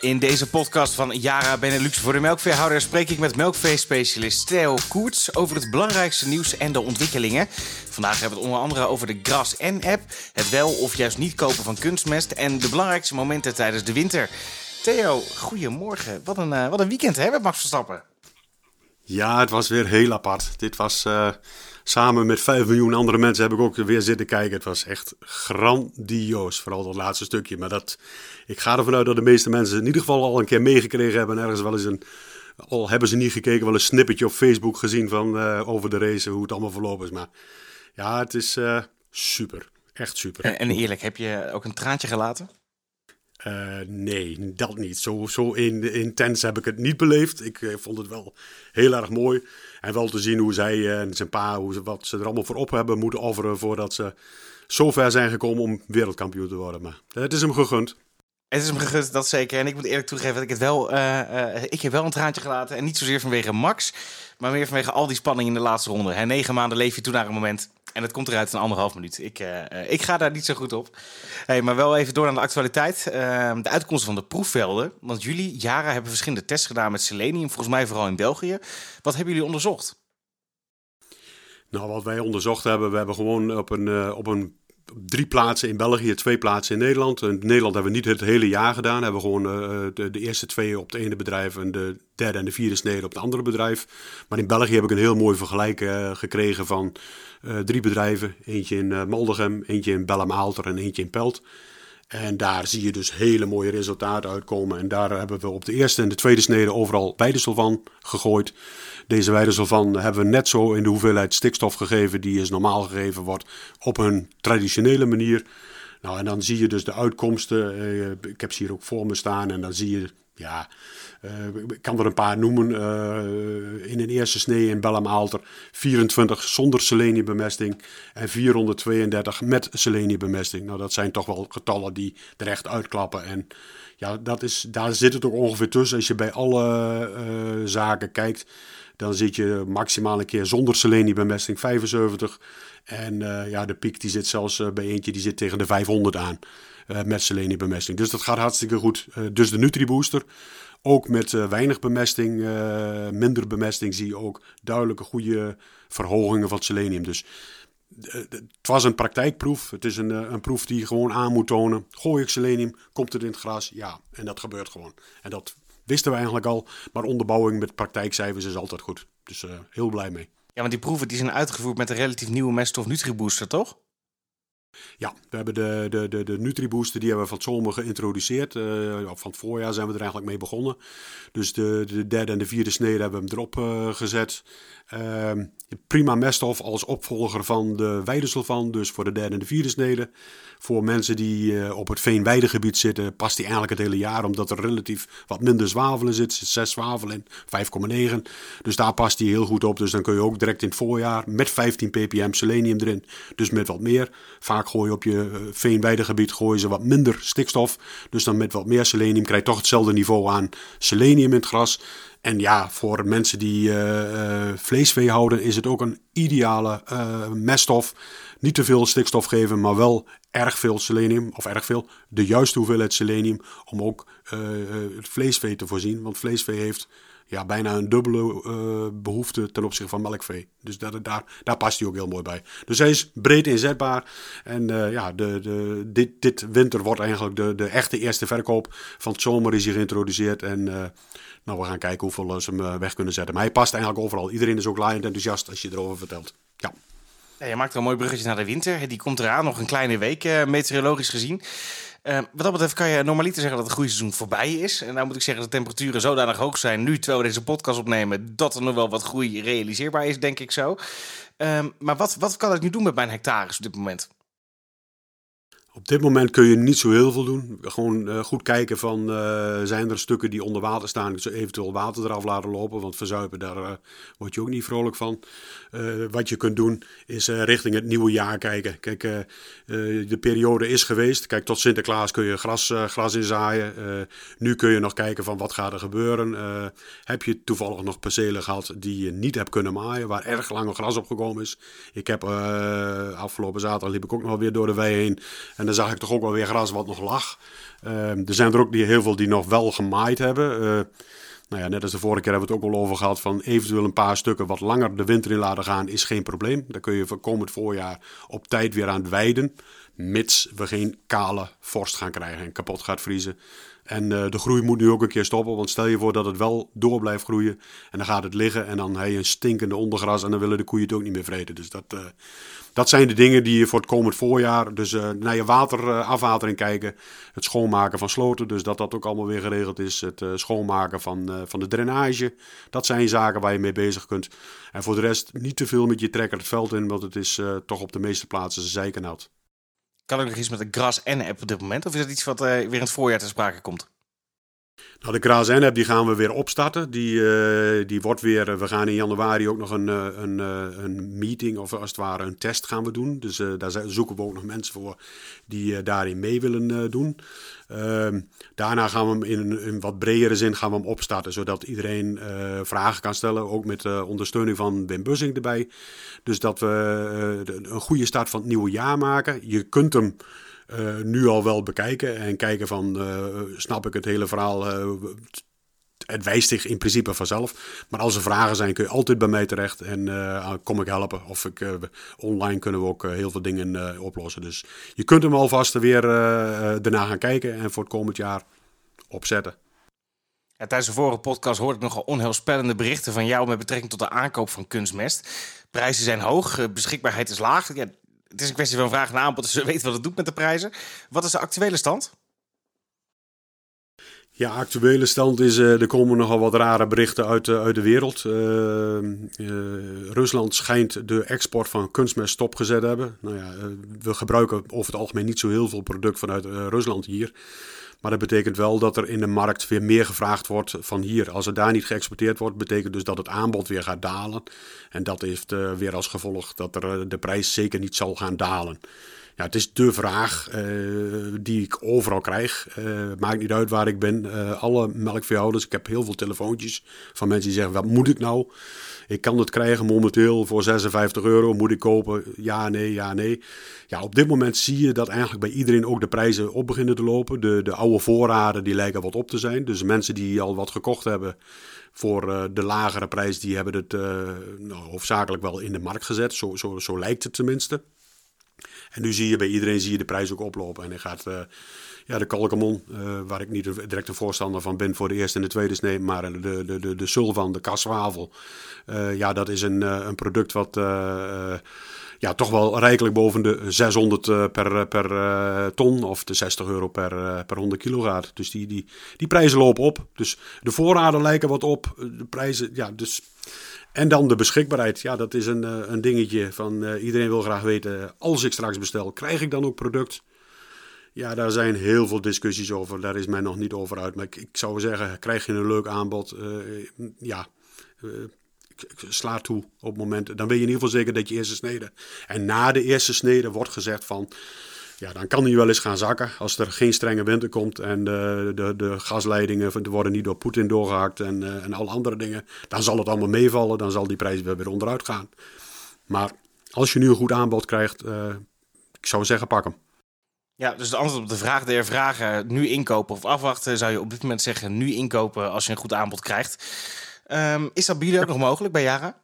In deze podcast van Jara Benelux voor de melkveehouder spreek ik met melkveespecialist Theo Koerts over het belangrijkste nieuws en de ontwikkelingen. Vandaag hebben we het onder andere over de Gras N-app, het wel of juist niet kopen van kunstmest en de belangrijkste momenten tijdens de winter. Theo, goedemorgen. Wat een, uh, wat een weekend hè met Max Verstappen. Ja, het was weer heel apart. Dit was uh, samen met 5 miljoen andere mensen heb ik ook weer zitten kijken. Het was echt grandioos, vooral dat laatste stukje. Maar dat, ik ga ervan uit dat de meeste mensen in ieder geval al een keer meegekregen hebben. En ergens wel eens een, al hebben ze niet gekeken, wel een snippetje op Facebook gezien van uh, over de race, hoe het allemaal verlopen is. Maar ja, het is uh, super. Echt super. En, en eerlijk, heb je ook een traantje gelaten? Uh, nee, dat niet. Zo, zo in, intens heb ik het niet beleefd. Ik uh, vond het wel heel erg mooi. En wel te zien hoe zij en zijn pa, hoe ze, wat ze er allemaal voor op hebben moeten offeren voordat ze zo ver zijn gekomen om wereldkampioen te worden. Maar het is hem gegund. Het is hem gegund, dat zeker. En ik moet eerlijk toegeven dat ik het wel, uh, ik heb wel een traantje gelaten. En niet zozeer vanwege Max, maar meer vanwege al die spanning in de laatste ronde. Hè, negen maanden leef je toen naar een moment en het komt eruit in anderhalf minuut. Ik, uh, ik ga daar niet zo goed op. Hey, maar wel even door naar de actualiteit. Uh, de uitkomsten van de proefvelden. Want jullie, jaren, hebben verschillende tests gedaan met selenium. Volgens mij vooral in België. Wat hebben jullie onderzocht? Nou, wat wij onderzocht hebben, we hebben gewoon op een, op een drie plaatsen in België, twee plaatsen in Nederland. In Nederland hebben we niet het hele jaar gedaan. Hebben we gewoon uh, de, de, eerste twee op het ene bedrijf en de derde en de vierde snede op het andere bedrijf. Maar in België heb ik een heel mooi vergelijk uh, gekregen van drie bedrijven. Eentje in Moldegem, eentje in Bellem-Aalter en eentje in Pelt. En daar zie je dus hele mooie resultaten uitkomen. En daar hebben we op de eerste en de tweede snede overal weidesulfan gegooid. Deze weidesulfan hebben we net zo in de hoeveelheid stikstof gegeven die is normaal gegeven wordt op een traditionele manier. Nou, en dan zie je dus de uitkomsten. Uh, ik heb ze hier ook voor me staan. En dan zie je, ja, uh, ik kan er een paar noemen. Uh, in een eerste snee in Bellem-Aalter 24 zonder seleniumbemesting en 432 met seleniumbemesting. Nou, dat zijn toch wel getallen die er echt uitklappen. En ja, dat is, daar zit het ook ongeveer tussen. Als je bij alle zaken kijkt, dan zit je maximaal een keer zonder seleniumbemesting 75. En ja, de piek die zit zelfs bij eentje die zit tegen de 500 aan met seleniumbemesting. Dus dat gaat hartstikke goed. dus de Nutribooster, ook met weinig bemesting, minder bemesting, zie je ook duidelijke goede verhogingen van selenium. Dus het was een praktijkproef. Het is een, een proef die je gewoon aan moet tonen. Gooi ik selenium, komt het in het gras? Ja, en dat gebeurt gewoon. En dat wisten we eigenlijk al. Maar onderbouwing met praktijkcijfers is altijd goed. Dus heel blij mee. Ja, want die proeven die zijn uitgevoerd met een relatief nieuwe meststof Nutribooster, toch? Ja, we hebben de, de, de, de Nutribooster, die hebben we van het zomer geïntroduceerd. Uh, van het voorjaar zijn we er eigenlijk mee begonnen. Dus de, de derde en de vierde snede hebben we hem erop uh, gezet. Uh, prima meststof als opvolger van de weidesulfan, dus voor de derde en de vierde snede. Voor mensen die uh, op het veenweidegebied zitten, past die eigenlijk het hele jaar, omdat er relatief wat minder zwavel in zit. Er zit 6 zwavel in, 5,9. Dus daar past die heel goed op. Dus dan kun je ook direct in het voorjaar met 15 ppm selenium erin, dus met wat meer. Vaak gooi je op je veenweidegebied gooien ze wat minder stikstof. Dus dan met wat meer selenium krijg je toch hetzelfde niveau aan selenium in het gras. En ja, voor mensen die uh, uh, vleesvee houden is het ook een ideale meststof. Niet te veel stikstof geven, maar wel erg veel selenium, of erg veel, de juiste hoeveelheid selenium, om ook het vleesvee te voorzien. Want vleesvee heeft ja, bijna een dubbele uh, behoefte ten opzichte van melkvee. Dus dat, daar, daar past hij ook heel mooi bij. Dus hij is breed inzetbaar. En uh, ja, de, de, dit, dit winter wordt eigenlijk de, de echte eerste verkoop. Van het zomer is hij geïntroduceerd. En uh, nou, we gaan kijken hoeveel ze hem weg kunnen zetten. Maar hij past eigenlijk overal. Iedereen is ook laaiend enthousiast als je erover vertelt. Ja. ja je maakt er een mooi bruggetje naar de winter. Die komt eraan, nog een kleine week meteorologisch gezien. Uh, wat dat betreft kan je normaliter zeggen dat het groeiseizoen voorbij is. En nou moet ik zeggen dat de temperaturen zodanig hoog zijn nu, terwijl we deze podcast opnemen, dat er nog wel wat groei realiseerbaar is, denk ik zo. Uh, maar wat, wat kan ik nu doen met mijn hectares op dit moment? Op dit moment kun je niet zo heel veel doen. Gewoon uh, goed kijken van uh, zijn er stukken die onder water staan, dus eventueel water eraf laten lopen. Want verzuipen, daar uh, word je ook niet vrolijk van. wat je kunt doen is richting het nieuwe jaar kijken. Kijk, de periode is geweest. Kijk, tot Sinterklaas kun je gras, gras inzaaien. nu kun je nog kijken van wat gaat er gebeuren. heb je toevallig nog percelen gehad die je niet hebt kunnen maaien, waar erg lange gras op gekomen is. Ik heb afgelopen zaterdag liep ik ook nog weer door de wei heen. En dan zag ik toch ook wel weer gras wat nog lag. Ehm, er zijn er ook die, heel veel die nog wel gemaaid hebben. Uh, nou ja, net als de vorige keer hebben we het ook al over gehad van eventueel een paar stukken wat langer de winter in laten gaan is geen probleem. Dan kun je voor komend voorjaar op tijd weer aan het weiden. Mits we geen kale vorst gaan krijgen en kapot gaat vriezen. En uh, de groei moet nu ook een keer stoppen. Want stel je voor dat het wel door blijft groeien. En dan gaat het liggen. En dan heb je een stinkende ondergras. En dan willen de koeien het ook niet meer vreten. Dus dat, uh, dat zijn de dingen die je voor het komend voorjaar. Dus uh, naar je waterafwatering kijken. Het schoonmaken van sloten. Dus dat dat ook allemaal weer geregeld is. Het schoonmaken van, van de drainage. Dat zijn zaken waar je mee bezig kunt. En voor de rest niet te veel met je trekker het veld in. Want het is toch op de meeste plaatsen zijkanaal. Kan ook nog iets met de gras en app op dit moment? Of is dat iets wat uh, weer in het voorjaar ter sprake komt? Nou, de Gras app die gaan we weer opstarten. Die, uh, die wordt weer, we gaan in januari ook nog een, eh, een, een meeting of als het ware een test gaan we doen. Dus daar zoeken we ook nog mensen voor die daarin mee willen doen. Ehm, daarna gaan we hem in een, wat bredere zin gaan we hem opstarten, zodat iedereen vragen kan stellen. Ook met ondersteuning van Wim Bussing erbij. Dus dat we een goede start van het nieuwe jaar maken. Je kunt hem uh, nu al wel bekijken en kijken van, uh, snap ik het hele verhaal? Uh, het wijst zich in principe vanzelf. Maar als er vragen zijn, kun je altijd bij mij terecht en kom ik helpen. Of ik, online kunnen we ook heel veel dingen oplossen. Dus je kunt hem alvast weer daarna gaan kijken en voor het komend jaar opzetten. Ja, tijdens de vorige podcast hoorde ik nogal onheilspellende berichten van jou met betrekking tot de aankoop van kunstmest. Prijzen zijn hoog, beschikbaarheid is laag. Het is een kwestie van vraag en aanbod, dus we weten wat het doet met de prijzen. Wat is de actuele stand? Ja, actuele stand is, uh, er komen nogal wat rare berichten uit, uh, uit de wereld. Uh, Rusland schijnt de export van kunstmest stopgezet te hebben. Nou ja, we gebruiken over het algemeen niet zo heel veel product vanuit Rusland hier. Maar dat betekent wel dat er in de markt weer meer gevraagd wordt van hier. Als er daar niet geëxporteerd wordt, betekent dus dat het aanbod weer gaat dalen. En dat heeft uh, weer als gevolg dat er, uh, de prijs zeker niet zal gaan dalen. Ja, het is de vraag uh, die ik overal krijg. maakt niet uit waar ik ben. alle melkveehouders, ik heb heel veel telefoontjes van mensen die zeggen: wat moet ik nou? Ik kan het krijgen momenteel voor 56 euro. Moet ik kopen? Ja, nee, ja, nee. Ja, op dit moment zie je dat eigenlijk bij iedereen ook de prijzen op beginnen te lopen. De, de oude voorraden die lijken wat op te zijn. Dus mensen die al wat gekocht hebben voor de lagere prijs, die hebben het nou, hoofdzakelijk wel in de markt gezet. Zo, zo, zo lijkt het tenminste. En nu zie je bij iedereen zie je de prijs ook oplopen. En hij gaat... Uh, ja, de kalkamon, uh, waar ik niet direct een voorstander van ben voor de eerste en de tweede snee, maar de, de, de, de sulvan, de kaswavel. Uh, ja, dat is een, een product wat ja, toch wel rijkelijk boven de 600 per, per ton of de 60 euro per, per 100 kilo gaat. Dus die, die, die prijzen lopen op. Dus de voorraden lijken wat op. De prijzen, ja, dus... En dan de beschikbaarheid. Ja, dat is een, een dingetje van iedereen wil graag weten, als ik straks bestel, krijg ik dan ook product? Ja, daar zijn heel veel discussies over. Daar is men nog niet over uit. Maar ik, zou zeggen, krijg je een leuk aanbod? Uh, ja, uh, sla toe op het moment. Dan weet je in ieder geval zeker dat je eerste snede. En na de eerste snede wordt gezegd van... Ja, dan kan hij wel eens gaan zakken als er geen strenge winter komt en de, de, de gasleidingen worden niet door Poetin doorgehakt en, uh, en alle andere dingen. Dan zal het allemaal meevallen, dan zal die prijs weer, weer onderuit gaan. Maar als je nu een goed aanbod krijgt, uh, ik zou zeggen pak hem. Ja, dus de antwoord op de vraag der vragen, nu inkopen of afwachten, zou je op dit moment zeggen nu inkopen als je een goed aanbod krijgt. Um, is dat bieden ook nog mogelijk bij Yara?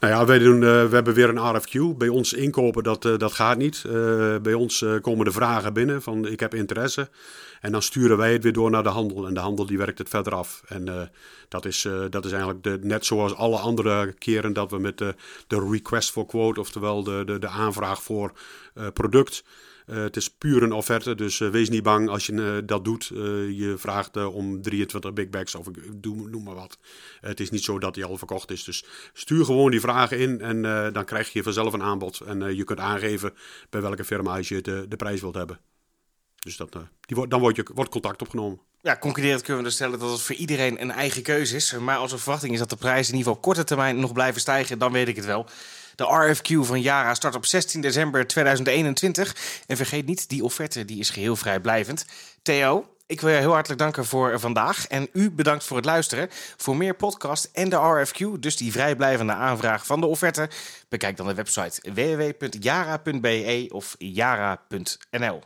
Nou ja, wij doen, uh, we hebben weer een RFQ. Bij ons inkopen, dat, uh, dat gaat niet. Uh, bij ons komen de vragen binnen van ik heb interesse. En dan sturen wij het weer door naar de handel. En de handel die werkt het verder af. En dat, is, dat is eigenlijk de, net zoals alle andere keren dat we met de, de request for quote, oftewel de, de, de aanvraag voor product uh, het is puur een offerte, dus uh, wees niet bang als je uh, dat doet. je vraagt om 23 big bags of doe, noem maar wat. het is niet zo dat die al verkocht is. Dus stuur gewoon die vragen in en dan krijg je vanzelf een aanbod. En je kunt aangeven bij welke firma je de, de prijs wilt hebben. Dus dat, dan wordt, je, wordt contact opgenomen. Ja, concluderend kunnen we dus stellen dat het voor iedereen een eigen keuze is. Maar de verwachting is dat de prijzen in ieder geval korte termijn nog blijven stijgen, dan weet ik het wel. De RFQ van Yara start op 16 december 2021. En vergeet niet, die offerte die is geheel vrijblijvend. Theo, Ik wil je heel hartelijk danken voor vandaag. En u bedankt voor het luisteren. Voor meer podcast en de RFQ, dus die vrijblijvende aanvraag van de offerte, bekijk dan de website www.jara.be of jara.nl.